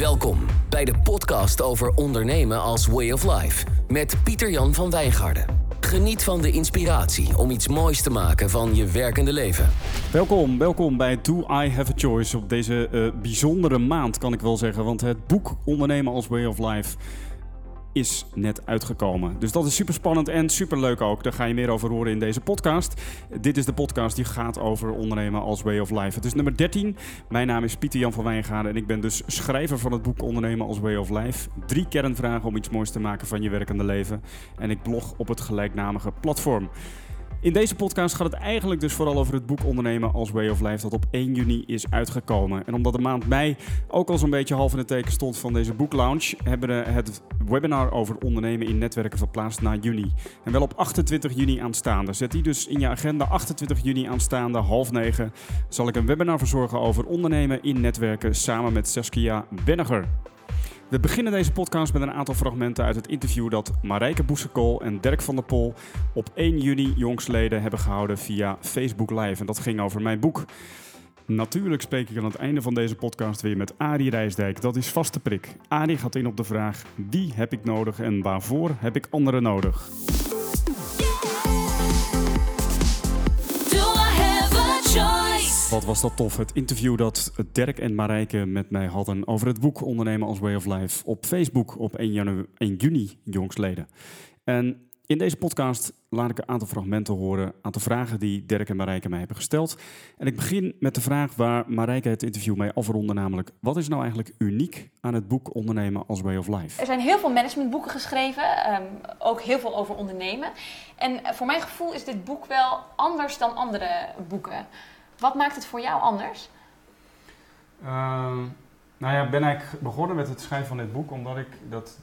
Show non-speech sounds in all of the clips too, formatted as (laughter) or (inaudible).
Welkom bij de podcast over ondernemen als way of life met Pieter-Jan van Wijngaarden. Geniet van de inspiratie om iets moois te maken van je werkende leven. Welkom, welkom bij Do I Have a Choice op deze uh, bijzondere maand kan ik wel zeggen. Want het boek Ondernemen als Way of Life is net uitgekomen. Dus dat is super spannend en super leuk ook. Daar ga je meer over horen in deze podcast. Dit is de podcast die gaat over ondernemen als way of life. Het is nummer 13. Mijn naam is Pieter Jan van Wijngaarden en ik ben dus schrijver van het boek Ondernemen als way of life. Drie kernvragen om iets moois te maken van je werkende leven. En ik blog op het gelijknamige platform. In deze podcast gaat het eigenlijk dus vooral over het boek Ondernemen als Way of Life dat op 1 juni is uitgekomen. En omdat de maand mei ook al zo'n beetje half in het teken stond van deze boeklaunch, hebben we het webinar over ondernemen in netwerken verplaatst naar juni. En wel op 28 juni aanstaande. Zet die dus in je agenda 28 juni aanstaande, half negen, zal ik een webinar verzorgen over ondernemen in netwerken samen met Saskia Benniger. We beginnen deze podcast met een aantal fragmenten uit het interview dat Marijke Boesekol en Dirk van der Pol op 1 juni jongsleden hebben gehouden via Facebook Live. En dat ging over mijn boek. Natuurlijk spreek ik aan het einde van deze podcast weer met Arie Rijsdijk. Dat is vaste prik. Arie gaat in op de vraag: wie heb ik nodig en waarvoor heb ik anderen nodig? Wat was dat tof. Het interview dat Dirk en Marijke met mij hadden over het boek Ondernemen als Way of Life op Facebook op 1, 1 juni jongsleden. En in deze podcast laat ik een aantal fragmenten horen, een aantal vragen die Dirk en Marijke mij hebben gesteld. En ik begin met de vraag waar Marijke het interview mee afronde, namelijk wat is nou eigenlijk uniek aan het boek Ondernemen als Way of Life? Er zijn heel veel managementboeken geschreven, um, ook heel veel over ondernemen. En voor mijn gevoel is dit boek wel anders dan andere boeken. Wat maakt het voor jou anders? Uh, nou ja, ben ik begonnen met het schrijven van dit boek omdat ik, dat,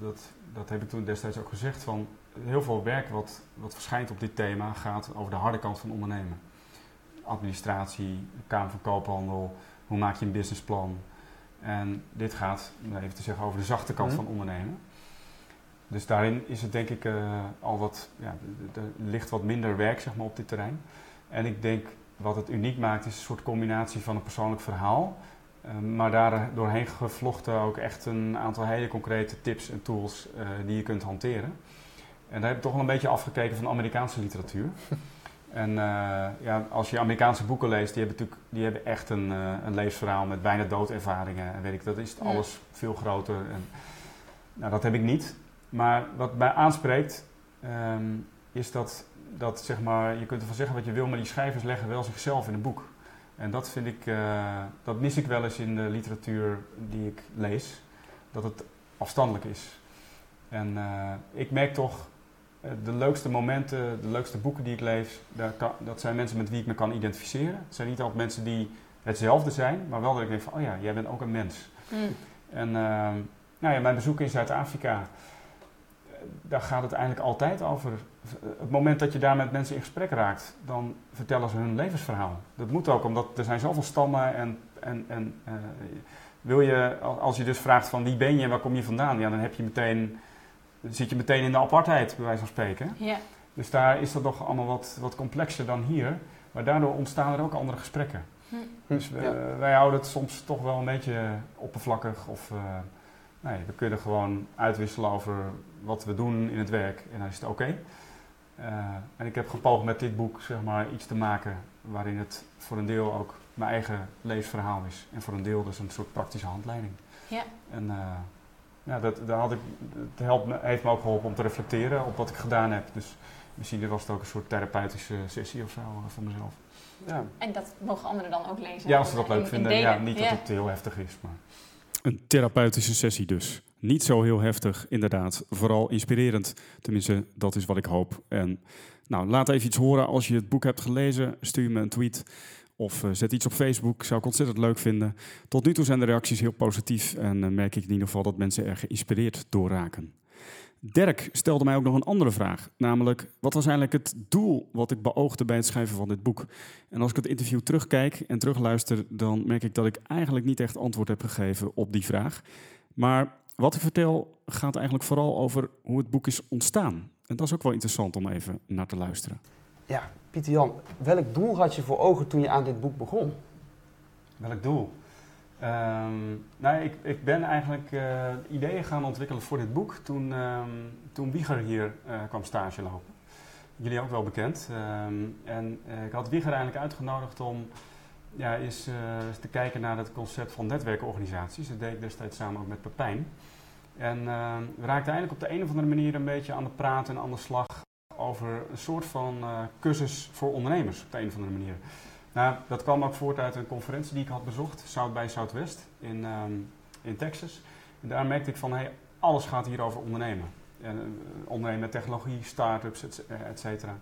dat, dat heb ik toen destijds ook gezegd, van heel veel werk wat, wat verschijnt op dit thema gaat over de harde kant van ondernemen. Administratie, Kamer van Koophandel, hoe maak je een businessplan. En dit gaat, even te zeggen, over de zachte kant mhm. van ondernemen. Dus daarin is het denk ik uh, al wat, ja, er ligt wat minder werk zeg maar, op dit terrein. En ik denk wat het uniek maakt is een soort combinatie van een persoonlijk verhaal. Uh, maar daar doorheen gevlochten ook echt een aantal hele concrete tips en tools uh, die je kunt hanteren. En daar heb ik toch wel een beetje afgekeken van Amerikaanse literatuur. (laughs) en uh, ja, als je Amerikaanse boeken leest, die hebben, natuurlijk, die hebben echt een, een levensverhaal met bijna doodervaringen. En weet ik, dat is alles veel groter. En, nou, dat heb ik niet. Maar wat mij aanspreekt, um, is dat dat zeg maar, je kunt ervan zeggen wat je wil, maar die schrijvers leggen wel zichzelf in een boek. En dat vind ik, uh, dat mis ik wel eens in de literatuur die ik lees, dat het afstandelijk is. En uh, ik merk toch, uh, de leukste momenten, de leukste boeken die ik lees, kan, dat zijn mensen met wie ik me kan identificeren. Het zijn niet altijd mensen die hetzelfde zijn, maar wel dat ik denk van, oh ja, jij bent ook een mens. Mm. En nou ja, mijn bezoek in Zuid-Afrika, daar gaat het eigenlijk altijd over. Het moment dat je daar met mensen in gesprek raakt, dan vertellen ze hun levensverhaal. Dat moet ook, omdat er zijn zoveel stammen en, en, en uh, wil je, als je dus vraagt van wie ben je en waar kom je vandaan, ja, dan heb je meteen, zit je meteen in de apartheid, bij wijze van spreken. Ja. Dus daar is dat nog allemaal wat, wat complexer dan hier, maar daardoor ontstaan er ook andere gesprekken. Hm. Dus wij houden het soms toch wel een beetje oppervlakkig of... Uh, nee, we kunnen gewoon uitwisselen over wat we doen in het werk en dan is het oké. Okay. Uh, en ik heb gepoogd met dit boek zeg maar, iets te maken waarin het voor een deel ook mijn eigen levensverhaal is. En voor een deel dus een soort praktische handleiding. Ja. En uh, ja, dat, dat had ik, het helpt me, heeft me ook geholpen om te reflecteren op wat ik gedaan heb. Dus misschien was het ook een soort therapeutische sessie of zo uh, voor mezelf. Ja. En dat mogen anderen dan ook lezen? Ja, als ze dat leuk vinden. Ja, niet dat het heel heftig is, maar... Een therapeutische sessie dus. Niet zo heel heftig, inderdaad. Vooral inspirerend. Tenminste, dat is wat ik hoop. En nou, laat even iets horen als je het boek hebt gelezen. Stuur me een tweet of uh, zet iets op Facebook. Zou ik ontzettend leuk vinden. Tot nu toe zijn de reacties heel positief. En uh, merk ik in ieder geval dat mensen er geïnspireerd door raken. Dirk stelde mij ook nog een andere vraag. Namelijk, wat was eigenlijk het doel wat ik beoogde bij het schrijven van dit boek? En als ik het interview terugkijk en terugluister, dan merk ik dat ik eigenlijk niet echt antwoord heb gegeven op die vraag. Maar wat ik vertel gaat eigenlijk vooral over hoe het boek is ontstaan. En dat is ook wel interessant om even naar te luisteren. Ja, Pieter Jan, welk doel had je voor ogen toen je aan dit boek begon? Welk doel? Ehm, nou, ik, ik ben eigenlijk eh, ideeën gaan ontwikkelen voor dit boek toen, ehm, toen Wieger hier eh, kwam stage lopen. Jullie ook wel bekend. Ehm, en eh, ik had Wieger eigenlijk uitgenodigd om ja, eens, eens te kijken naar het concept van netwerkorganisaties. Dat deed ik destijds samen ook met Pepijn. En we raakten eigenlijk op de een of andere manier een beetje aan de praat en aan de slag over een soort van cursus voor ondernemers op de een of andere manier. Nou, dat kwam ook voort uit een conferentie die ik had bezocht, South by Southwest in, ehm, in Texas. En daar merkte ik van, hey, alles gaat hier over ondernemen. En, uh, technologie, start-ups, et cetera.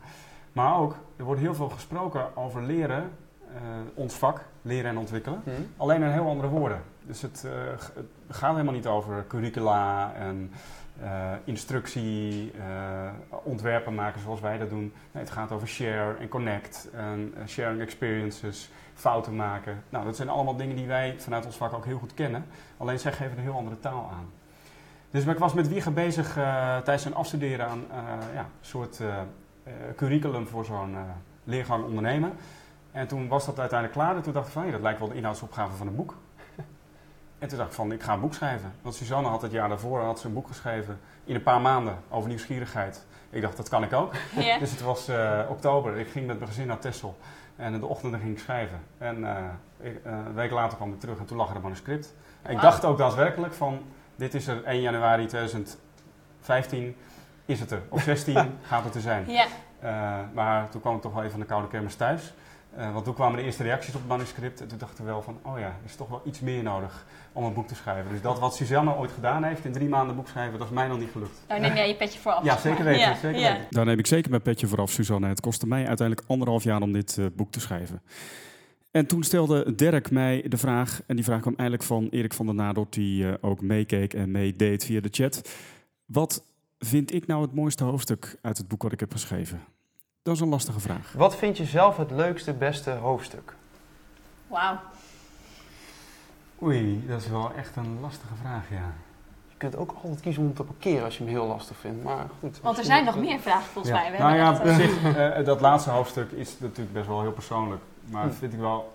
Maar ook, er wordt heel veel gesproken over leren, uh, ons vak, leren en ontwikkelen. Mhm. Alleen in heel andere woorden. Dus het, het, gaat helemaal niet over curricula en uh, instructie, uh, ontwerpen maken zoals wij dat doen. Nee, het gaat over share en connect, en uh, sharing experiences, fouten maken. Nou, dat zijn allemaal dingen die wij vanuit ons vak ook heel goed kennen. Alleen zij geven een heel andere taal aan. Dus ik was met Wieger bezig tijdens zijn afstuderen aan ja, een soort curriculum voor zo'n leergang ondernemen. En toen was dat uiteindelijk klaar en toen dacht ik van, hey, dat lijkt wel de inhoudsopgave van een boek. (laughs) En toen dacht ik van, ik ga een boek schrijven. Want Suzanne had het jaar daarvoor had ze een boek geschreven in een paar maanden over nieuwsgierigheid. Ik dacht, dat kan ik ook. (laughs) Ja. dus het was uh, oktober. Ik ging met mijn gezin naar Texel. En in de ochtend ging ik schrijven. En uh, ik, uh, een week later kwam ik terug en toen lag er een manuscript. En ik dacht ook daadwerkelijk van, dit is er 1 januari 2015, is het er. Op 16 (laughs) gaat het er zijn. Ja. maar toen kwam ik toch wel even van de koude kermis thuis. Uh, want toen kwamen de eerste reacties op het manuscript en toen dachten we wel van, oh ja, er is toch wel iets meer nodig om een boek te schrijven. Dus dat wat Suzanne ooit gedaan heeft, in drie maanden boek schrijven, dat is mij nog niet gelukt. Daar neem jij je petje voor af. Ja, zeker weten. Ja. Zeker ja. Daar neem ik zeker mijn petje voor af, Suzanne. Het kostte mij uiteindelijk anderhalf jaar om dit uh, boek te schrijven. En toen stelde Dirk mij de vraag, en die vraag kwam eigenlijk van Erik van der Nadort, die uh, ook meekeek en meedeed via de chat. Wat vind ik nou het mooiste hoofdstuk uit het boek wat ik heb geschreven? Dat is een lastige vraag. Wat vind je zelf het leukste, beste hoofdstuk? Wauw. Oei, dat is wel echt een lastige vraag, ja. Je kunt ook altijd kiezen om te parkeren als je hem heel lastig vindt, maar goed. Want er zijn nog meer vragen volgens mij. We nou ja, uh, uh, dat laatste hoofdstuk is natuurlijk best wel heel persoonlijk. Maar hm. vind ik wel,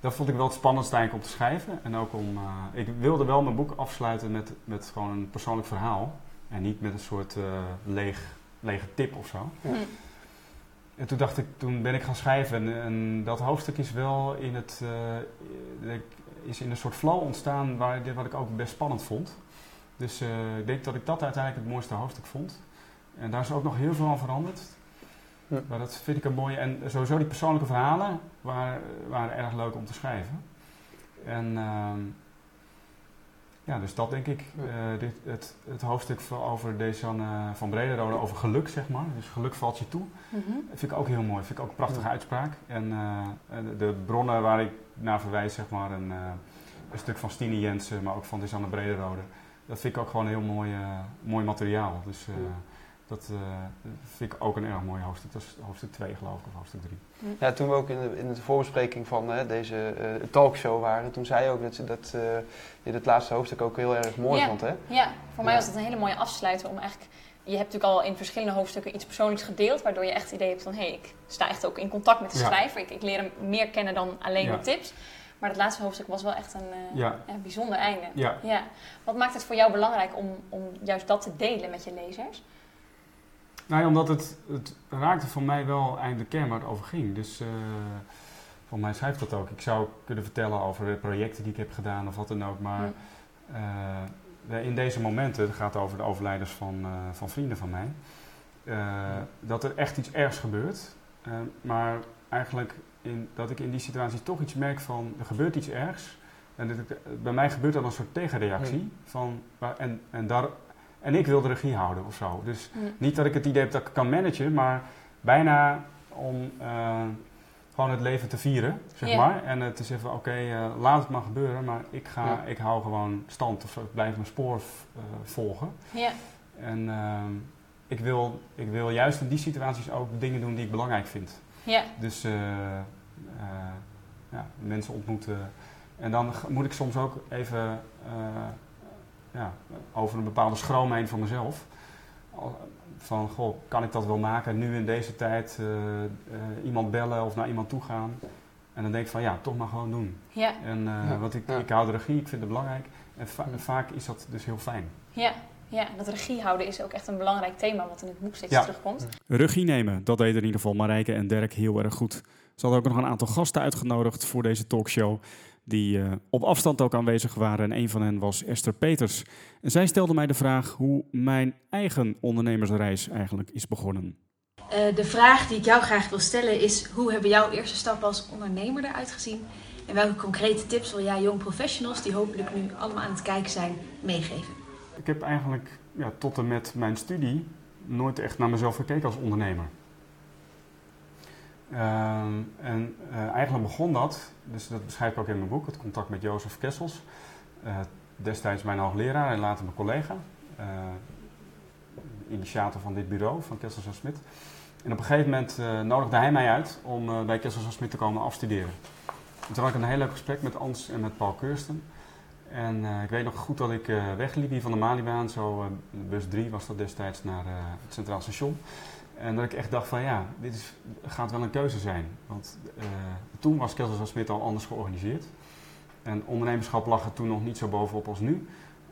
dat vond ik wel het spannendste eigenlijk om te schrijven. En ook om, uh, ik wilde wel mijn boek afsluiten met, met gewoon een persoonlijk verhaal. En niet met een soort leeg, lege tip of zo. Hm. En toen dacht ik, toen ben ik gaan schrijven en, dat hoofdstuk is wel in het, uh, is in een soort flow ontstaan waar, wat ik ook best spannend vond. Dus uh, ik denk dat ik dat uiteindelijk het mooiste hoofdstuk vond. En daar is ook nog heel veel aan veranderd. Ja. Maar dat vind ik een mooie. En sowieso die persoonlijke verhalen waren, waren erg leuk om te schrijven. En uh, ja, dus dat denk ik. Uh, dit, het, het hoofdstuk over Desanne van Brederode over geluk, zeg maar. Dus geluk valt je toe. Mm -hmm. vind ik ook heel mooi. Vind ik ook een prachtige uitspraak. En uh, de bronnen waar ik naar verwijs, zeg maar, een, uh, een stuk van Stine Jensen, maar ook van Desanne Brederode. Dat vind ik ook gewoon heel mooi, mooi materiaal. Dus dat vind ik ook een erg mooi hoofdstuk. Dat is hoofdstuk 2 geloof ik, of hoofdstuk 3. Ja, toen we ook in de, in de voorbespreking van hè, deze uh, talkshow waren, toen zei je ook dat, dat uh, je het laatste hoofdstuk ook heel erg mooi ja. vond. Hè? Ja, voor mij was het een hele mooie afsluiter om eigenlijk... Je hebt natuurlijk al in verschillende hoofdstukken iets persoonlijks gedeeld, waardoor je echt het idee hebt van, hé, hey, ik sta echt ook in contact met de schrijver. Ik, ik, leer hem meer kennen dan alleen de tips. Maar het laatste hoofdstuk was wel echt een uh, bijzonder einde. Ja. Wat maakt het voor jou belangrijk om, om juist dat te delen met je lezers? Nou omdat het, het raakte voor mij wel eindelijk kern waar het over ging. Dus uh, voor mij schrijft dat ook. Ik zou kunnen vertellen over projecten die ik heb gedaan of wat dan ook. Maar uh, in deze momenten, het gaat over de overlijdens van, uh, van vrienden van mij. dat er echt iets ergs gebeurt. maar eigenlijk in, dat ik in die situatie toch iets merk van er gebeurt iets ergs. En dat bij mij gebeurt dan een soort tegenreactie. Van, en, en daar, en ik wil de regie houden of zo. Dus niet dat ik het idee heb dat ik kan managen, maar bijna om uh, gewoon het leven te vieren, zeg maar. En uh, te zeggen, oké, okay, uh, laat het maar gebeuren, maar ik, ga, ja. ik hou gewoon stand of ik blijf mijn spoor volgen. Ja. En ik, wil, ik wil juist in die situaties ook dingen doen die ik belangrijk vind. Ja. Dus ja, mensen ontmoeten. En dan moet ik soms ook even ja, over een bepaalde schroom heen van mezelf. Van, goh, kan ik dat wel maken nu in deze tijd? Uh, uh, iemand bellen of naar iemand toe gaan. En dan denk ik van ja, toch maar gewoon doen. Ja. En uh, Ja. want ik, Ja. ik hou de regie, ik vind het belangrijk. En va- vaak is dat dus heel fijn. Ja. Ja, dat regie houden is ook echt een belangrijk thema wat in het boek steeds Ja. terugkomt. Regie nemen, dat deden in ieder geval Marijke en Dirk heel erg goed. Ze hadden ook nog een aantal gasten uitgenodigd voor deze talkshow. Die eh, op afstand ook aanwezig waren. En een van hen was Esther Peters. En zij stelde mij de vraag hoe mijn eigen ondernemersreis eigenlijk is begonnen. Eh, de vraag die ik jou graag wil stellen is: hoe hebben jouw eerste stappen als ondernemer eruit gezien? En welke concrete tips wil jij jong professionals, die hopelijk nu allemaal aan het kijken zijn, meegeven? Ik heb eigenlijk ja, tot en met mijn studie nooit echt naar mezelf gekeken als ondernemer. Ehm, en eh, eigenlijk begon dat, dus dat beschrijf ik ook in mijn boek, het contact met Jozef Kessels. Eh, destijds mijn hoogleraar en later mijn collega. eh, initiator van dit bureau, van Kessels en Smit. En op een gegeven moment nodigde hij mij uit om bij Kessels en Smit te komen afstuderen. En toen had ik een heel leuk gesprek met Ans en met Paul Keursten. En ik weet nog goed dat ik wegliep hier van de Malibaan, zo bus 3 was dat destijds naar het Centraal Station. En dat ik echt dacht van ja, dit is, gaat wel een keuze zijn. Want eh, toen was Kessels en Smit al anders georganiseerd. En ondernemerschap lag er toen nog niet zo bovenop als nu.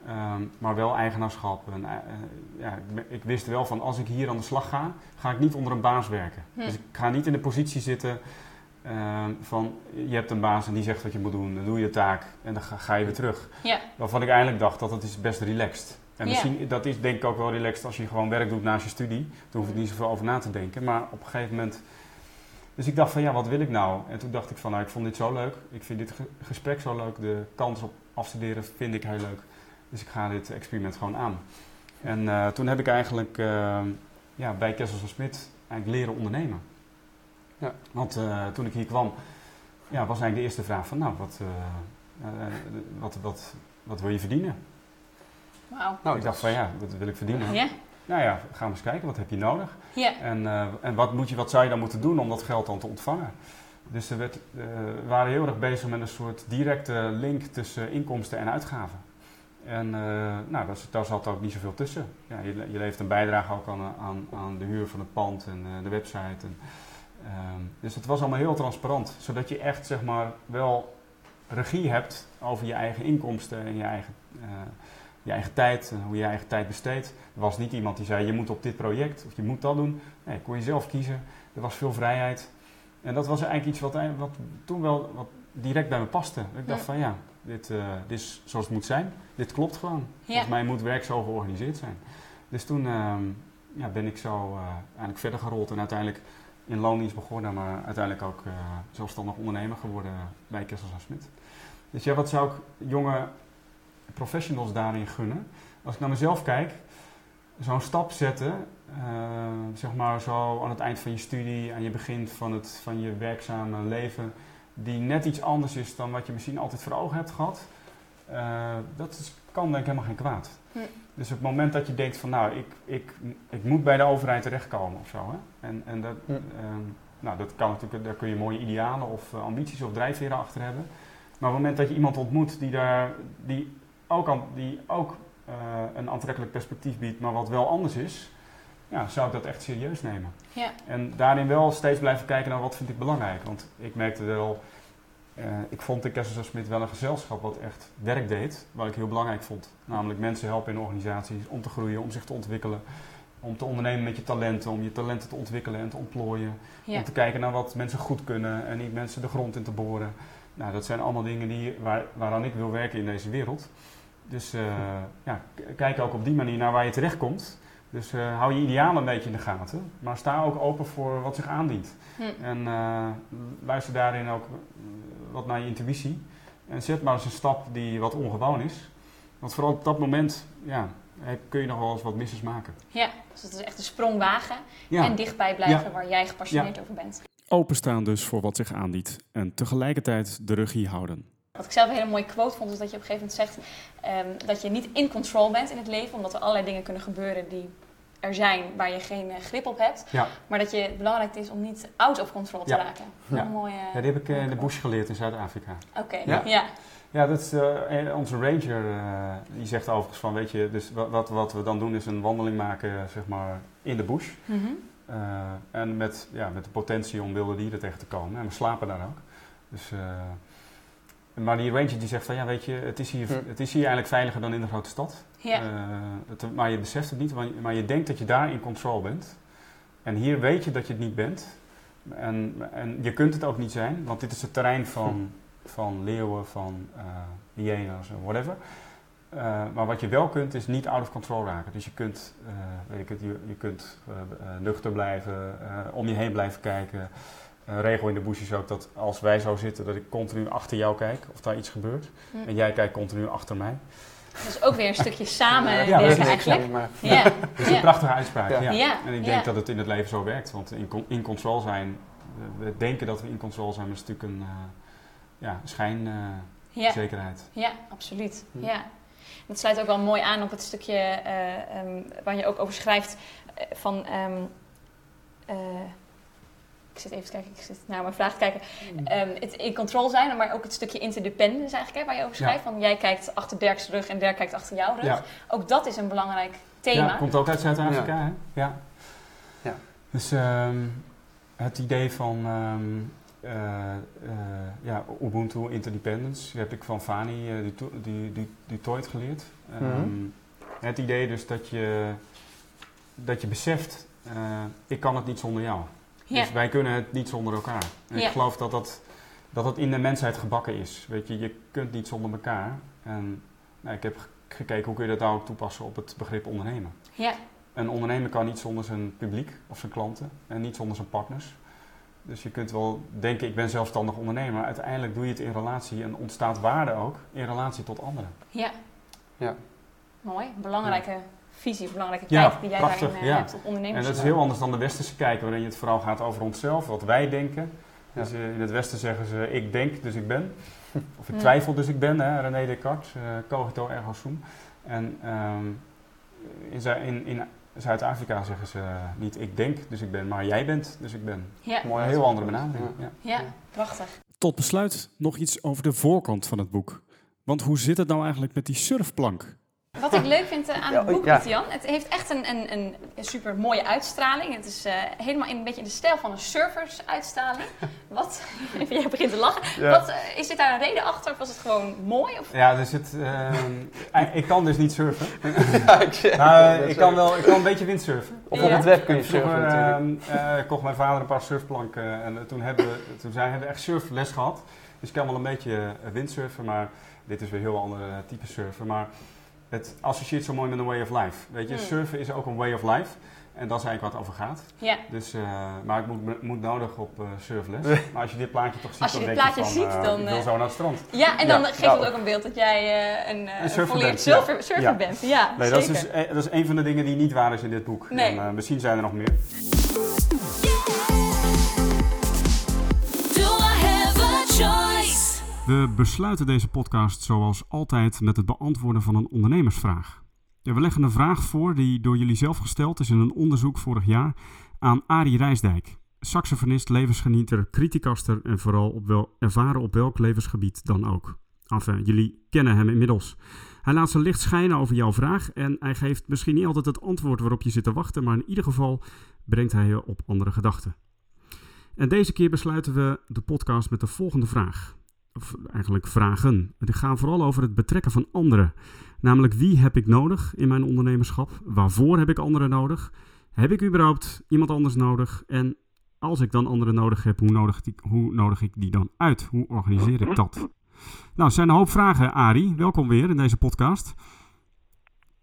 Ehm, maar wel eigenaarschap. En, eh, ja, ik, wist wel van als ik hier aan de slag ga, ga ik niet onder een baas werken. Hm. Dus ik ga niet in de positie zitten ehm, van je hebt een baas en die zegt wat je moet doen. Dan doe je je taak en dan ga, ga je weer terug. Ja. Waarvan ik eigenlijk dacht dat het is best relaxed. En Ja. misschien, dat is denk ik ook wel relaxed als je gewoon werk doet naast je studie. Dan hoef ik niet zoveel over na te denken. Maar op een gegeven moment... Dus ik dacht van ja, wat wil ik nou? En toen dacht ik van nou, ik vond dit zo leuk. Ik vind dit ge- gesprek zo leuk. De kans op afstuderen vind ik heel leuk. Dus ik ga dit experiment gewoon aan. En eh, toen heb ik eigenlijk eh, ja, bij Kessels en Smit eigenlijk leren ondernemen. Ja. Want eh, toen ik hier kwam, ja, was eigenlijk de eerste vraag van nou, wat, eh, eh, wat, wat, wat wil je verdienen? Wauw. Nou, ik dacht van ja, wat wil ik verdienen? Ja. Nou ja, gaan we eens kijken, wat heb je nodig? Ja. En, eh, en wat, moet je, wat zou je dan moeten doen om dat geld dan te ontvangen? Dus er werd, eh, we waren heel erg bezig met een soort directe link tussen inkomsten en uitgaven. En eh, nou, daar, zat- daar zat ook niet zoveel tussen. Ja, je, je levert een bijdrage ook aan, aan, aan de huur van het pand en de website. En, ehm, dus het was allemaal heel transparant. Zodat je echt zeg maar, wel regie hebt over je eigen inkomsten en je eigen, je eigen tijd, en hoe je je eigen tijd besteedt. Er was niet iemand die zei je moet op dit project of je moet dat doen. Nee, kon je zelf kiezen. Er was veel vrijheid. En dat was eigenlijk iets wat, ei- wat toen wel wat direct bij me paste. Ik dacht van ja, dit, eh, dit is zoals het moet zijn. Dit klopt gewoon. Ja. Volgens mij moet werk zo georganiseerd zijn. Dus toen ehm, ja, ben ik zo eh, eigenlijk verder gerold en uiteindelijk in loondienst begonnen, maar uiteindelijk ook eh, zelfstandig ondernemer geworden bij Kessels en Smit. Dus ja, wat zou ik jonge professionals daarin gunnen? Als ik naar mezelf kijk, zo'n stap zetten, eh, zeg maar zo aan het eind van je studie, aan je begin van, het, van je werkzame leven, die net iets anders is dan wat je misschien altijd voor ogen hebt gehad, eh, dat is, kan denk ik helemaal geen kwaad. Dus op het moment dat je denkt van nou, ik, ik, ik moet bij de overheid terechtkomen of zo. Hè? En, en dat, Hm. ehm, nou, dat kan natuurlijk, daar kun je mooie idealen of eh, ambities of drijfveren achter hebben. Maar op het moment dat je iemand ontmoet die, daar, die ook, die ook eh, een aantrekkelijk perspectief biedt, maar wat wel anders is, ja, zou ik dat echt serieus nemen. Ja. En daarin wel steeds blijven kijken naar wat vind ik belangrijk. Want ik merkte wel, eh, ik vond in Kessels Smit wel een gezelschap wat echt werk deed, wat ik heel belangrijk vond. Namelijk mensen helpen in organisaties om te groeien, om zich te ontwikkelen. Om te ondernemen met je talenten, om je talenten te ontwikkelen en te ontplooien. Ja. Om te kijken naar wat mensen goed kunnen en niet mensen de grond in te boren. Nou, dat zijn allemaal dingen die, waar, waaraan ik wil werken in deze wereld. Dus eh, ja, kijk ook op die manier naar waar je terechtkomt. Dus eh, hou je idealen een beetje in de gaten. Maar sta ook open voor wat zich aandient. Hm. En eh, luister daarin ook wat naar je intuïtie. En zet maar eens een stap die wat ongewoon is. Want vooral op dat moment ja, kun je nog wel eens wat misses maken. Ja, dus het is echt een sprong wagen Ja, en dichtbij blijven Ja. waar jij gepassioneerd over bent. Openstaan dus voor wat zich aandient en tegelijkertijd de regie houden. Wat ik zelf een hele mooie quote vond, is dat je op een gegeven moment zegt ehm, dat je niet in control bent in het leven, omdat er allerlei dingen kunnen gebeuren die er zijn waar je geen eh, grip op hebt. Ja. Maar dat je, het belangrijk is om niet out of control te Ja. raken. Ja. Mooie, ja, die heb ik eh, in de bush geleerd in Zuid-Afrika. Oké, Ja. ja. Ja, dat is eh, onze ranger. die zegt overigens van, weet je, dus wat, wat, we dan doen is een wandeling maken, zeg maar, in de bush. Mhm. En met, ja, met de potentie om wilde dieren tegen te komen. En we slapen daar ook. Dus, maar die ranger die zegt van ja, weet je, het is, hier, Hm. het is hier eigenlijk veiliger dan in de grote stad. Ja. Eh, het, maar je beseft het niet, maar je, maar je denkt dat je daar in control bent. En hier weet je dat je het niet bent. En, en je kunt het ook niet zijn, want dit is het terrein van, van leeuwen, van eh hyena's, en whatever. Eh, maar wat je wel kunt, is niet out of control raken. Dus je kunt, eh, weet ik het, je, je kunt nuchter blijven, eh, om je heen blijven kijken. Een regel in de bush is ook dat als wij zo zitten, dat ik continu achter jou kijk of daar iets gebeurt. Hm. En jij kijkt continu achter mij. Dus ook weer een stukje samenwerken (laughs) Ja, dat is eigenlijk. Maar, Ja. (laughs) Dat is een Ja. prachtige uitspraak. Ja. Ja. Ja, En ik ja. denk dat het in het leven zo werkt. Want in, in control zijn, we- we denken dat we in control zijn, maar het is natuurlijk een uh, ja, schijnzekerheid. Ja. Ja, absoluut. Hm. Ja. Dat sluit ook wel mooi aan op het stukje eh, ehm, waar je ook over schrijft eh, van... ehm, eh, ik zit even te kijken, ik zit naar mijn vraag te kijken. Ehm, het in control zijn, maar ook het stukje interdependence eigenlijk, hè, waar je over schrijft. Van jij kijkt achter Dirk's rug en Dirk kijkt achter jouw rug. Ja. Ook dat is een belangrijk thema. Ja, komt ook uit Zuid-Afrika, hè? Ja. Ja. Dus ehm, het idee van ehm, eh, eh, ja, Ubuntu Interdependence heb ik van Fani uh, die, die, die, die Toit geleerd. Ehm, Mhm. Het idee dus dat je, dat je beseft, eh, ik kan het niet zonder jou. Ja. Dus wij kunnen het niet zonder elkaar. En Ja. ik geloof dat dat, dat dat in de mensheid gebakken is. Weet je, je kunt niet zonder elkaar. En nou, ik heb gekeken hoe kun je dat nou ook toepassen op het begrip ondernemen. Ja. Een ondernemer kan niet zonder zijn publiek of zijn klanten en niet zonder zijn partners. Dus je kunt wel denken, ik ben zelfstandig ondernemer. maar Uiteindelijk doe je het in relatie en ontstaat waarde ook in relatie tot anderen. Ja. Ja. Mooi. Belangrijke visie, belangrijke Ja, kijk die jij prachtig, daarin eh, ja. hebt op En ondernemers. dat is heel anders dan de westerse kijk, waarin het vooral gaat over onszelf, wat wij denken. Ja. Dus eh, in het westen zeggen ze, ik denk, dus ik ben. (laughs) Of ik Hmm. twijfel, dus ik ben, hè, René Descartes, eh cogito ergo sum. En ehm, in, in, in Zuid-Afrika zeggen ze niet ik denk, dus ik ben, maar jij bent, dus ik ben. Ja. Mooi Een heel andere benadering. Ja. ja, prachtig. Tot besluit nog iets over de voorkant van het boek. Want hoe zit het nou eigenlijk met die surfplank? Wat ik leuk vind eh, aan het boek, Jan, het heeft echt een, een, een, super mooie uitstraling. Het is eh, helemaal in een beetje in de stijl van een surfersuitstraling. (laughs) Wat? (laughs) Jij begint te lachen. Ja. Wat, eh, is dit daar een reden achter of was het gewoon mooi? Of? Ja, zit, ehm, (laughs) ik kan dus niet surfen. Ja, ik, Nou, ik kan wel ik kan een beetje windsurfen. Of Ja. op het web kun je Vroeger surfen natuurlijk. ehm, eh, kocht mijn vader een paar surfplanken en toen hebben we, toen zijn, hebben we echt surfles gehad. Dus ik kan wel een beetje windsurfen, maar dit is weer een heel ander eh, type surfen. Maar het associeert zo mooi met een way of life. Weet je, Hmm. surfen is ook een way of life. En dat is eigenlijk wat het over gaat. Ja. Dus, eh, maar ik moet, moet nodig op eh, surfles. (laughs) Maar als je dit plaatje toch ziet, Als je dan dit denk je plaatje van, ziet, eh, dan, ik wil zo naar het strand. ja, en dan Ja. geeft het ook een beeld dat jij eh, een, eh, een surfer bent, ja. surfer, surfer Ja. bent. Ja, Nee, dat is, dus, dat is een van de dingen die niet waar is in dit boek. Nee. En, misschien zijn er nog meer. We besluiten deze podcast zoals altijd met het beantwoorden van een ondernemersvraag. We leggen een vraag voor die door jullie zelf gesteld is in een onderzoek vorig jaar aan Arie Rijsdijk. Saxofonist, levensgenieter, criticaster en vooral op wel, ervaren op welk levensgebied dan ook. Enfin, jullie kennen hem inmiddels. Hij laat zijn licht schijnen over jouw vraag en hij geeft misschien niet altijd het antwoord waarop je zit te wachten, maar in ieder geval brengt hij je op andere gedachten. En deze keer besluiten we de podcast met de volgende vraag of eigenlijk vragen. Die gaan vooral over het betrekken van anderen. Namelijk wie heb ik nodig in mijn ondernemerschap? Waarvoor heb ik anderen nodig? Heb ik überhaupt iemand anders nodig? En als ik dan anderen nodig heb, hoe nodig, die, hoe nodig ik die dan uit? Hoe organiseer ik dat? Nou, het zijn een hoop vragen, Arie. Welkom weer in deze podcast.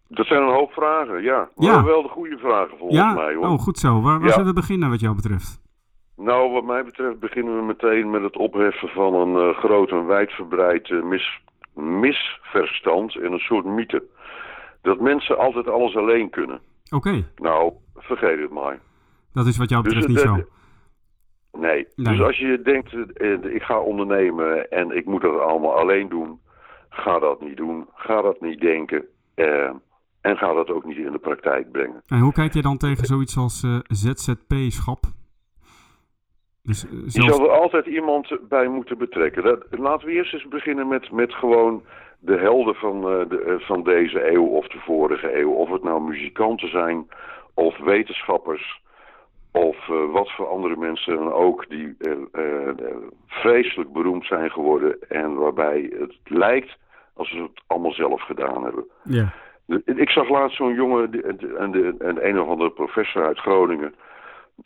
Dat zijn een hoop vragen, ja. Ja. Maar wel de goede vragen volgens ja, mij, hoor. oh, goed zo. Waar, waar Ja. zullen we beginnen wat jou betreft? Nou, wat mij betreft beginnen we meteen met het opheffen van een eh, groot en wijdverbreid eh, mis, misverstand en een soort mythe. Dat mensen altijd alles alleen kunnen. Oké, Nou, vergeet het maar. dat is wat jou Dus betreft niet het- zo. Nee. Nee. Dus als je denkt, eh, ik ga ondernemen en ik moet dat allemaal alleen doen, ga dat niet doen. Ga dat niet denken. eh, en ga dat ook niet in de praktijk brengen. En hoe kijk je dan tegen zoiets als eh, ZZP-schap? Dus, eh, Je zal er altijd iemand bij moeten betrekken. Dat, laten we eerst eens beginnen met, met gewoon de helden van, eh, de, eh, van deze eeuw of de vorige eeuw. Of het nou muzikanten zijn, of wetenschappers, of wat voor andere mensen dan ook die vreselijk beroemd zijn geworden en waarbij het lijkt alsof ze het allemaal zelf gedaan hebben. Ja. Ik zag laatst zo'n jongen, die- een, een, een, een of andere professor uit Groningen.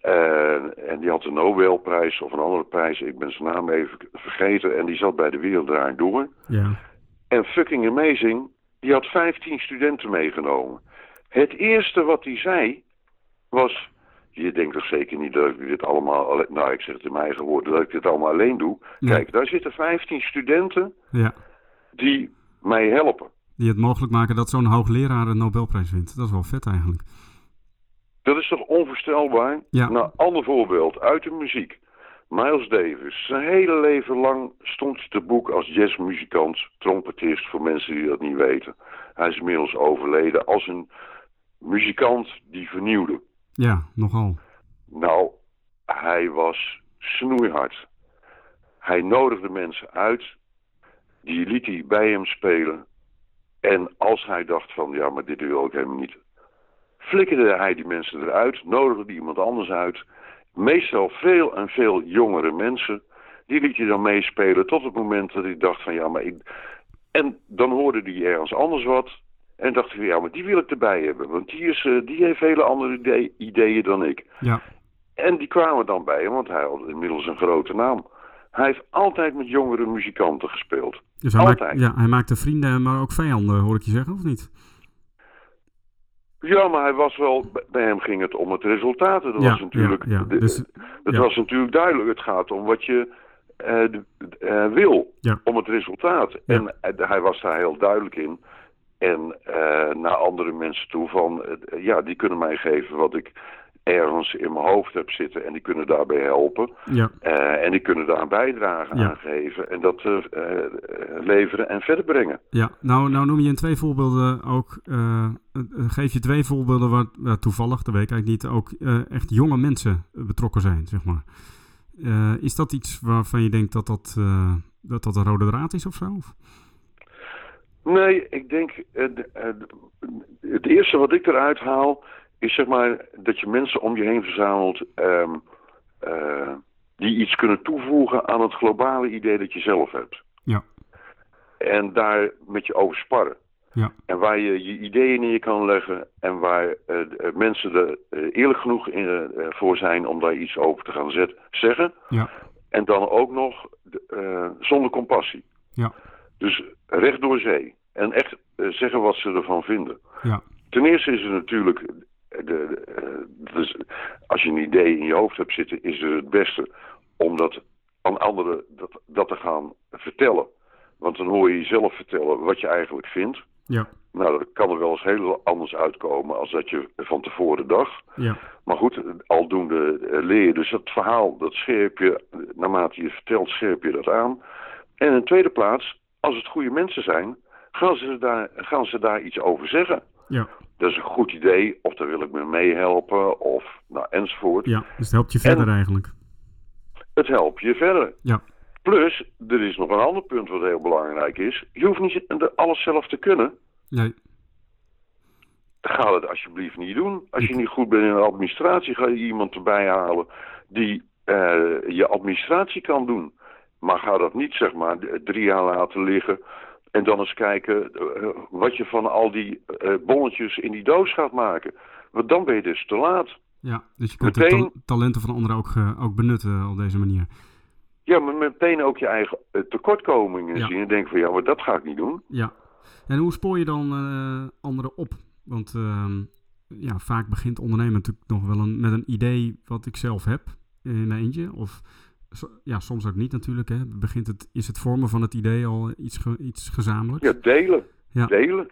Eh, en die had de Nobelprijs of een andere prijs, ik ben zijn naam even vergeten. En die zat bij de Wereld Door. Ja. En fucking amazing, die had 15 studenten meegenomen. Het eerste wat hij zei was... Je denkt toch zeker niet dat ik dit allemaal... alle- Nou, ik zeg het in mijn eigen woorden, dat ik dit allemaal alleen doe. Kijk, daar zitten 15 studenten ja. die mij helpen. Die het mogelijk maken dat zo'n hoogleraar een Nobelprijs wint. Dat is wel vet eigenlijk. Dat is toch onvoorstelbaar? Ja. Nou, ander voorbeeld uit de muziek. Miles Davis. Zijn hele leven lang stond hij te boek als jazzmuzikant, trompetist, voor mensen die dat niet weten. Hij is inmiddels overleden als een muzikant die vernieuwde. Ja, nogal. Nou, hij was snoeihard. Hij nodigde mensen uit, die liet hij bij hem spelen. En als hij dacht van, ja, maar dit wil ik helemaal niet, flikkerde hij die mensen eruit, nodigde die iemand anders uit. Meestal veel en veel jongere mensen, die liet hij dan meespelen tot het moment dat hij dacht van, ja, maar ik... En dan hoorde hij ergens anders wat. En dacht hij, ja, maar die wil ik erbij hebben. Want die, is, eh, die heeft hele andere idee- ideeën dan ik. Ja. En die kwamen dan bij hem, want hij had inmiddels een grote naam. Hij heeft altijd met jongere muzikanten gespeeld. Dus hij maakt, Altijd. ja, hij maakte vrienden, maar ook vijanden, hoor ik je zeggen, of niet? Ja, maar hij was wel, bij hem ging het om het resultaat. Dat Ja, was natuurlijk, ja, ja. de- Dus- dat was natuurlijk duidelijk. Het gaat om wat je eh, eh, wil, om het resultaat. En eh, hij was daar heel duidelijk in. En naar andere mensen toe van, ja, die kunnen mij geven wat ik ergens in mijn hoofd heb zitten. En die kunnen daarbij helpen. Ja. Eh, en die kunnen daar een bijdrage Ja. aan geven. En dat eh, eh, leveren en verder brengen. Ja, nou, nou noem je in twee voorbeelden ook, geef je twee voorbeelden waar waar toevallig, dat weet ik eigenlijk niet, ook echt jonge mensen betrokken zijn, zeg maar. Is dat iets waarvan je denkt dat dat, dat, dat een rode draad is of zo? Of? Nee, ik denk, de- de- het eerste wat ik eruit haal, is zeg maar dat je mensen om je heen verzamelt ehm, eh, die iets kunnen toevoegen aan het globale idee dat je zelf hebt. Ja. En daar met je over sparren. Ja. En waar je je ideeën in je kan leggen en waar eh, de- mensen er eh, eerlijk genoeg in, eh, voor zijn om daar iets over te gaan zet, zeggen. Ja. En dan ook nog eh, zonder compassie. Ja. Dus recht door zee. En echt eh, zeggen wat ze ervan vinden. Ja. Ten eerste is het natuurlijk, de, eh, dus als je een idee in je hoofd hebt zitten, is het het beste om dat aan anderen dat, dat te gaan vertellen. Want dan hoor je jezelf vertellen wat je eigenlijk vindt. Ja. Nou, dat kan er wel eens heel anders uitkomen als dat je van tevoren dacht. Ja. Maar goed, aldoende eh, leer je dus dat verhaal, dat scherp je, naarmate je het vertelt, scherp je dat aan. En in de tweede plaats, als het goede mensen zijn, gaan ze daar, gaan ze daar iets over zeggen. Ja. Dat is een goed idee, of daar wil ik me meehelpen, of nou, enzovoort. Ja, dus het helpt je verder En- eigenlijk. Het helpt je verder. Ja. Plus, er is nog een ander punt wat heel belangrijk is. Je hoeft niet alles zelf te kunnen. Nee. Ga het alsjeblieft niet doen. Als je niet goed bent in de administratie, ga je iemand erbij halen die eh, je administratie kan doen. Maar ga dat niet, zeg maar, drie jaar laten liggen. En dan eens kijken eh, wat je van al die eh, bonnetjes in die doos gaat maken. Want dan ben je dus te laat. Ja, dus je kunt de Meteen- ta- talenten van anderen ook, eh, ook benutten op deze manier. Ja, maar meteen ook je eigen tekortkomingen Ja. zien. En denk van, ja, maar dat ga ik niet doen. Ja. En hoe spoor je dan anderen op? Want ehm, ja, vaak begint ondernemen natuurlijk nog wel een, met een idee wat ik zelf heb in mijn eentje. Of ja, soms ook niet natuurlijk. Hè. Begint het, is het vormen van het idee al iets, ge- iets gezamenlijks? Ja, delen. Ja. Delen.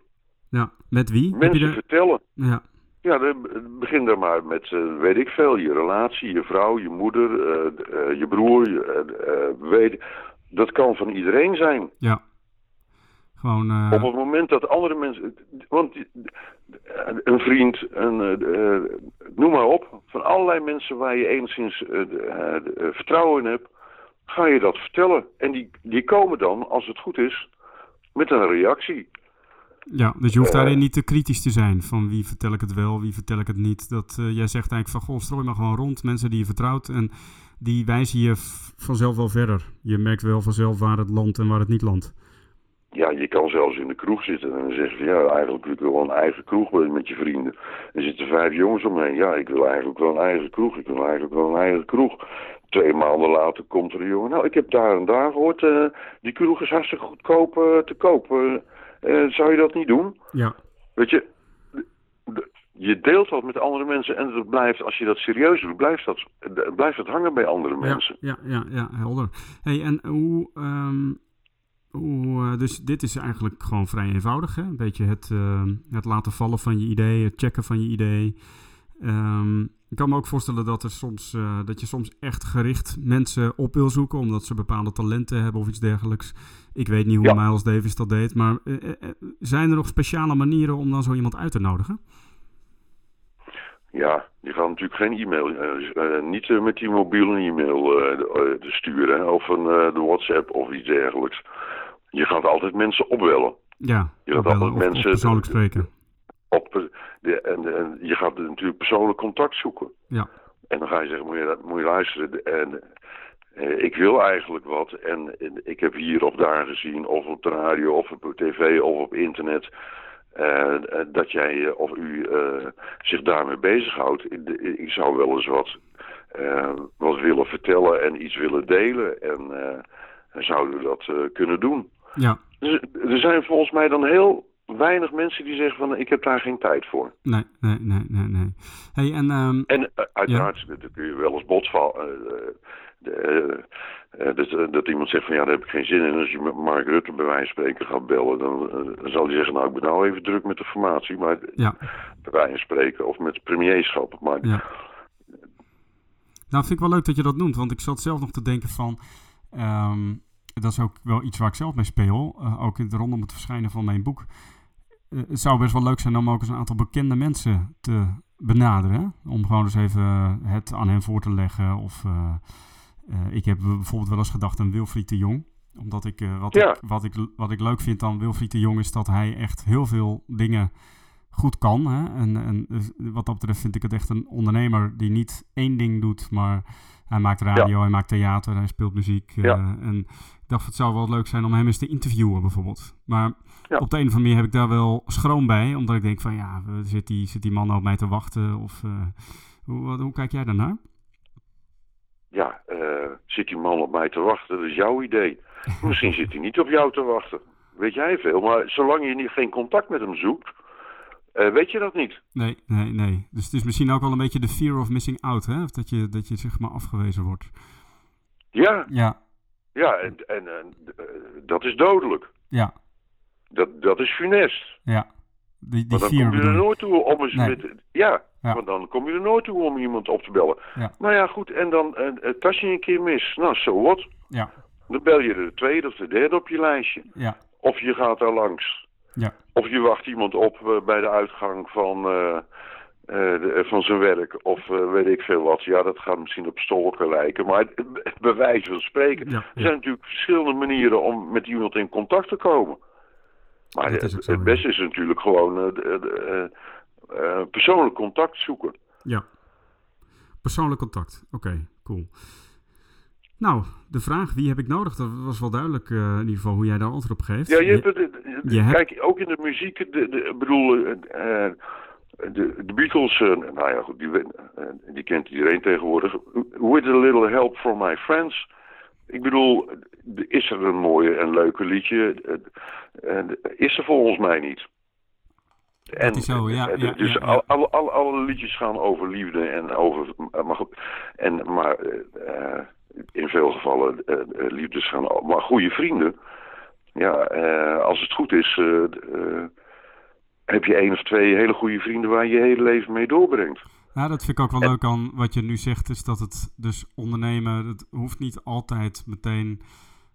Ja, Met wie? Mensen er- vertellen. Ja, Ja, begin daar maar met, eh, weet ik veel, je relatie, je vrouw, je moeder, eh, eh, je broer, je, weet, dat kan van iedereen zijn. ja. Gewoon, eh, Op het moment dat andere mensen, want een vriend, een, eh, eh, noem maar op, van allerlei mensen waar je enigszins vertrouwen in hebt, ga je dat vertellen. En die, die komen dan, als het goed is, met een reactie. Ja, dus je hoeft daarin niet te kritisch te zijn van wie vertel ik het wel, wie vertel ik het niet. Dat, jij zegt eigenlijk van, goh, strooi maar gewoon rond, mensen die je vertrouwt. En die wijzen je vanzelf wel verder. Je merkt wel vanzelf waar het landt en waar het niet landt. Ja, je kan zelfs in de kroeg zitten en dan zeg je, ja, eigenlijk wil ik wel een eigen kroeg met- met je vrienden. Er zitten vijf jongens omheen. Ja, ik wil eigenlijk wel een eigen kroeg. Ik wil eigenlijk wel een eigen kroeg. Twee maanden later komt er een jongen. Nou, ik heb daar en daar gehoord, eh, die kroeg is hartstikke goedkoop eh, te koop. Eh, zou je dat niet doen? Ja, Weet je, je deelt dat met andere mensen en het blijft, als je dat serieus doet, blijft dat, blijft het hangen bij andere ja, mensen. ja, ja, ja, helder. Hey, en hoe, ehm, hoe eh, dus dit is eigenlijk gewoon vrij eenvoudig, hè? Een beetje het, eh, het laten vallen van je idee, het checken van je idee. Ehm, ik kan me ook voorstellen dat, er soms, eh, dat je soms echt gericht mensen op wil zoeken, omdat ze bepaalde talenten hebben of iets dergelijks. Ik weet niet hoe Ja. Miles Davis dat deed, maar zijn er nog speciale manieren om dan zo iemand uit te nodigen? Ja, je gaat natuurlijk geen e-mail, eh, niet met die mobiele e-mail te sturen of een, de WhatsApp of iets dergelijks. Je gaat altijd mensen opbellen. Ja, Je gaat opbellen altijd of- of mensen- persoonlijk spreken. Op, eh, de, en, en je gaat natuurlijk persoonlijk contact zoeken. Ja. En dan ga je zeggen, moet je, moet je luisteren. En, eh, ik wil eigenlijk wat. En, en ik heb hier of daar gezien, of op de radio, of op tv, of op internet. eh, eh, dat jij of u eh, zich daarmee bezighoudt. Ik, zou wel eens wat, wat willen vertellen en iets willen delen. En zouden we dat kunnen doen. Ja, Dus, er zijn volgens mij dan heel weinig mensen die zeggen van ik heb daar geen tijd voor. nee, nee, nee, nee, nee. Hey, en ehm, En eh, uiteraard kun je wel eens botval. eh, eh, de, eh, dat, dat iemand zegt van ja, daar heb ik geen zin in. Als je met Mark Rutte bij wijze van spreken gaat bellen, dan, dan zal hij zeggen, nou ik ben nou even druk met de formatie, maar ja, bij wijze van spreken, of met het premierschap. Maar ja. Nou, vind ik wel leuk dat je dat noemt, want ik zat zelf nog te denken van... ehm, dat is ook wel iets waar ik zelf mee speel, eh, ook rondom het verschijnen van mijn boek. Eh, het zou best wel leuk zijn om ook eens een aantal bekende mensen te benaderen. hè? Om gewoon eens even het aan hen voor te leggen. Of eh, eh, ik heb bijvoorbeeld wel eens gedacht aan Wilfried de Jong. Omdat ik, eh, wat, Ja. ik, wat, ik, wat ik leuk vind aan Wilfried de Jong is dat hij echt heel veel dingen goed kan. Hè? En, en dus wat dat betreft vind ik het echt een ondernemer die niet één ding doet, maar hij maakt radio, hij maakt theater, hij speelt muziek. eh, en ik dacht, het zou wel leuk zijn om hem eens te interviewen bijvoorbeeld. Maar Ja. op de een of andere manier heb ik daar wel schroom bij, omdat ik denk van ja, zit die, zit die man nou op mij te wachten? Of eh, hoe, wat- hoe kijk jij daarnaar? ja, eh, zit die man op mij te wachten? Dat is jouw idee. Misschien zit hij niet op jou te wachten. Weet jij veel. Maar zolang je niet, geen contact met hem zoekt, eh, weet je dat niet. Nee, nee, nee. Dus het is misschien ook wel een beetje de fear of missing out, hè? Of dat je, dat je zeg maar afgewezen wordt. Ja, Ja, ja en, en, eh, dat is dodelijk. ja, Dat, dat is funest. ja. Die, die dan kom je er nooit toe om eens Nee. met... Ja, Ja. want dan kom je er nooit toe om iemand op te bellen. Ja. Nou ja, goed, en dan uh, tas je een keer mis. Nou, zo wat. Ja, Dan bel je de tweede of de derde op je lijstje. ja, Of je gaat daar langs. Ja. Of je wacht iemand op eh, bij de uitgang van, eh, eh, de- van zijn werk. Of weet ik veel wat. Ja, dat gaat misschien op stolken lijken. Maar het, wijze van spreken. Ja, Er zijn natuurlijk verschillende manieren om met iemand in contact te komen. Maar is het, zo, beste is natuurlijk gewoon de- de, persoonlijk contact zoeken. Ja. Persoonlijk contact. Oké, cool. Nou, de vraag wie heb ik nodig, dat was wel duidelijk eh, in ieder geval hoe jij daar antwoord op geeft. Ja, je hebt het, hebt- kijk, ook in de muziek, de, de, bedoel, eh, eh, de, de Beatles, nou ja, goed, die, die kent iedereen tegenwoordig. With a little help from my friends. Ik bedoel, is er een mooie en leuke liedje? Is er volgens mij niet. En, is zo, ja, ja, dus ja, ja. Alle, alle, alle, alle liedjes gaan over liefde en over. Maar, goed, en, maar in veel gevallen eh, eh, liefdes gaan. Maar goede vrienden. Ja, eh, als het goed is, heb je één of twee hele goede vrienden waar je je hele leven mee doorbrengt. Ja, dat vind ik ook wel leuk aan wat je nu zegt, is dat het dus ondernemen, het hoeft niet altijd meteen,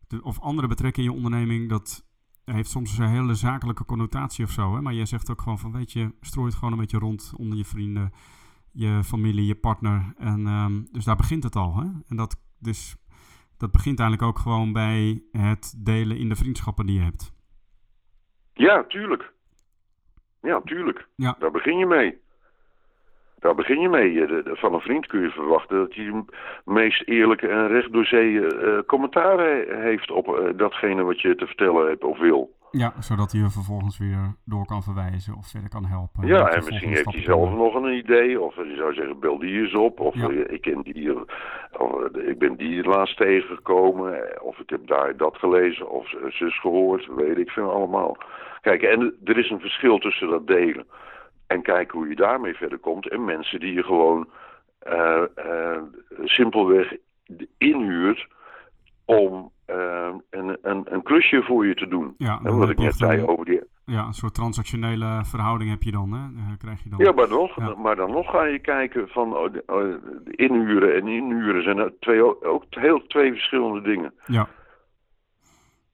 de, of andere betrekken in je onderneming, dat heeft soms een hele zakelijke connotatie of zo. Hè? Maar jij zegt ook gewoon van, weet je, strooi het gewoon een beetje rond onder je vrienden, je familie, je partner. En ehm, dus daar begint het al. Hè? En dat, dus, dat begint eigenlijk ook gewoon bij het delen in de vriendschappen die je hebt. Ja, tuurlijk. Ja, tuurlijk. Ja. Daar begin je mee. Daar begin je mee. Van een vriend kun je verwachten dat hij de meest eerlijke en recht door zee eh, commentaar he- heeft op eh, datgene wat je te vertellen hebt of wil. Ja, zodat hij je vervolgens weer door kan verwijzen of verder kan helpen. Ja, en misschien heeft hij zelf nog een idee. Of je zou zeggen, bel die eens op. Of Ja. eh, ik ken die. eh, Of eh, ik ben die laatst tegengekomen. Of ik heb daar dat gelezen. Of zus gehoord. Weet ik veel allemaal. Kijk, en er is een verschil tussen dat delen. En kijken hoe je daarmee verder komt. En mensen die je gewoon simpelweg inhuurt om eh, een, een, een klusje voor je te doen. Ja, en wat ik net zei een- over die Ja, een soort transactionele verhouding heb je dan, hè? Eh, krijg je dan. Ja, maar, nog, Ja. maar dan nog ga je kijken van de inhuren en inhuren zijn twee, ook heel twee verschillende dingen. Ja.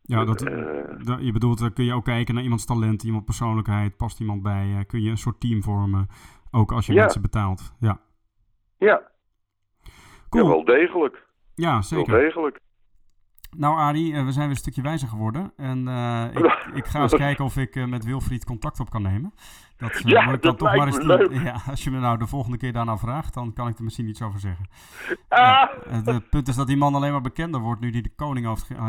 Ja, dat, Eh, da- je bedoelt, dan kun je ook kijken naar iemands talent, iemands persoonlijkheid, past iemand bij, kun je een soort team vormen, ook als je Ja. mensen betaalt. Ja, Ja, cool. ja wel degelijk. Ja, Wel zeker. degelijk. Nou Arie, eh, we zijn weer een stukje wijzer geworden. En eh, ik, (laughs) ik ga eens kijken of ik eh, met Wilfried contact op kan nemen. Dat Ja, dan dat toch maar eens leuk. (laughs) Ja, als je me nou de volgende keer daarna vraagt, dan kan ik er misschien iets over zeggen. (laughs) Ah! Ja, het punt is dat die man alleen maar bekender wordt nu hij de koning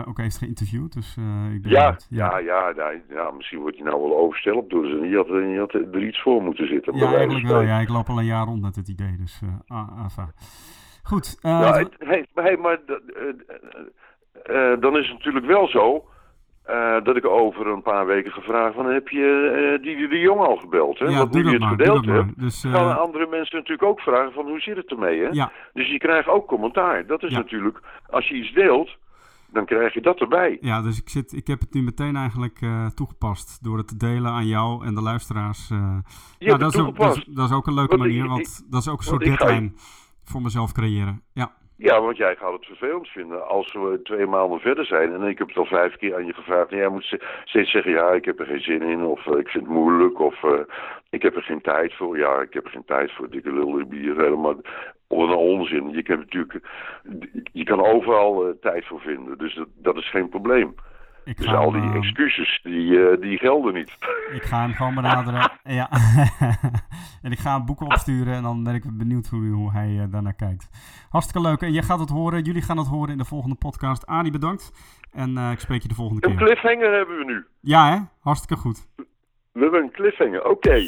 ook heeft geïnterviewd. Dus ik ben Ja, ja, ja, ja, ja, misschien wordt hij nou wel overstelpt door ze. Je had, je had er iets voor moeten zitten. Ja, eigenlijk wel. Ja, ik loop al een jaar rond met het idee. Dus, ah, enfin. Goed. eh, Nou, het- hey, maar eh, dan is het natuurlijk wel zo eh, dat ik over een paar weken gevraagd van heb je eh, die de Jong al gebeld? Hè? ja, Want doe nu je het maar. Gedeeld hebt. Dus, gaan andere mensen natuurlijk ook vragen van hoe zit het ermee? Hè? ja, Dus je krijgt ook commentaar. Dat is Ja. natuurlijk, als je iets deelt, dan krijg je dat erbij. ja, dus ik, zit, ik heb het nu meteen eigenlijk toegepast. Door het te delen aan jou en de luisteraars. ja, hebt dat is, ook, dat, is, dat is ook een leuke Want manier. ik- Want dat is ook een soort ga deadline voor mezelf creëren. Ja, Ja, want jij gaat het vervelend vinden als we twee maanden verder zijn. En ik heb het al vijf keer aan je gevraagd. En jij moet steeds zeggen, ja, ik heb er geen zin in. Of eh, ik vind het moeilijk. Of eh, ik heb er geen tijd voor. Ja, ik heb er geen tijd voor. Dikke lul bier. Helemaal een onzin. Je, kan natuurlijk, je kan overal eh, tijd voor vinden. Dus dat is geen probleem. Ik Dus ga, al die eh, excuses, die, eh, die gelden niet. (laughs) ik ga hem gewoon benaderen. (laughs) ja. (laughs) en ik ga hem boeken opsturen. En dan ben ik benieuwd hoe, hoe hij eh, daarnaar kijkt. Hartstikke leuk. En jij gaat het horen. Jullie gaan het horen in de volgende podcast. Arie, bedankt. En ik spreek je de volgende Een keer. cliffhanger hebben we nu. Ja, hè? Hartstikke goed. We hebben een cliffhanger. Oké.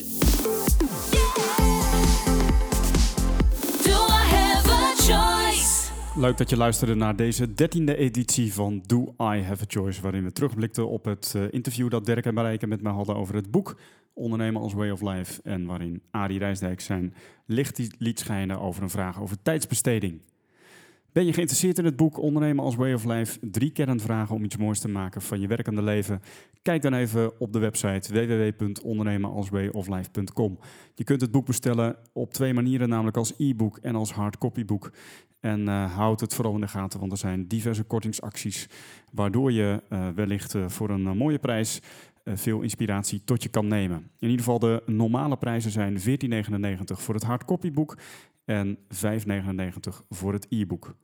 Leuk dat je luisterde naar deze dertiende editie van Do I Have a Choice, waarin we terugblikten op het eh, interview dat Dirk en Marijke met mij hadden over het boek Ondernemen als Way of Life en waarin Arie Rijsdijk zijn licht liet schijnen over een vraag over tijdsbesteding. Ben je geïnteresseerd in het boek Ondernemen als Way of Life? Drie kernvragen om iets moois te maken van je werkende leven. Kijk dan even op de website www.ondernemenalswayoflife.com. Je kunt het boek bestellen op twee manieren, namelijk als e-book en als hardcopyboek. En eh, houd het vooral in de gaten, want er zijn diverse kortingsacties, waardoor je eh, wellicht eh, voor een mooie prijs veel inspiratie tot je kan nemen. In ieder geval de normale prijzen zijn 14,99 voor het hardcopyboek en 5,99 voor het e-book.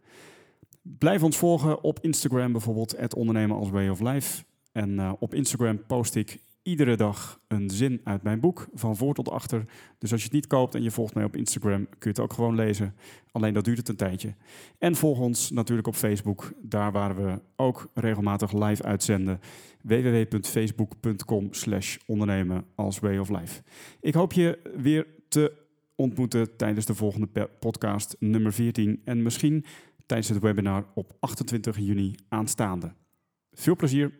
Blijf ons volgen op Instagram bijvoorbeeld, het ondernemen als way of life. En eh, op Instagram post ik iedere dag een zin uit mijn boek, van voor tot achter. Dus als je het niet koopt en je volgt mij op Instagram, kun je het ook gewoon lezen. Alleen dat duurt het een tijdje. En volg ons natuurlijk op Facebook, daar waar we ook regelmatig live uitzenden. www.facebook.com slash ondernemen als way of life. Ik hoop je weer te ontmoeten tijdens de volgende podcast nummer 14 en misschien tijdens het webinar op 28 juni aanstaande. Veel plezier!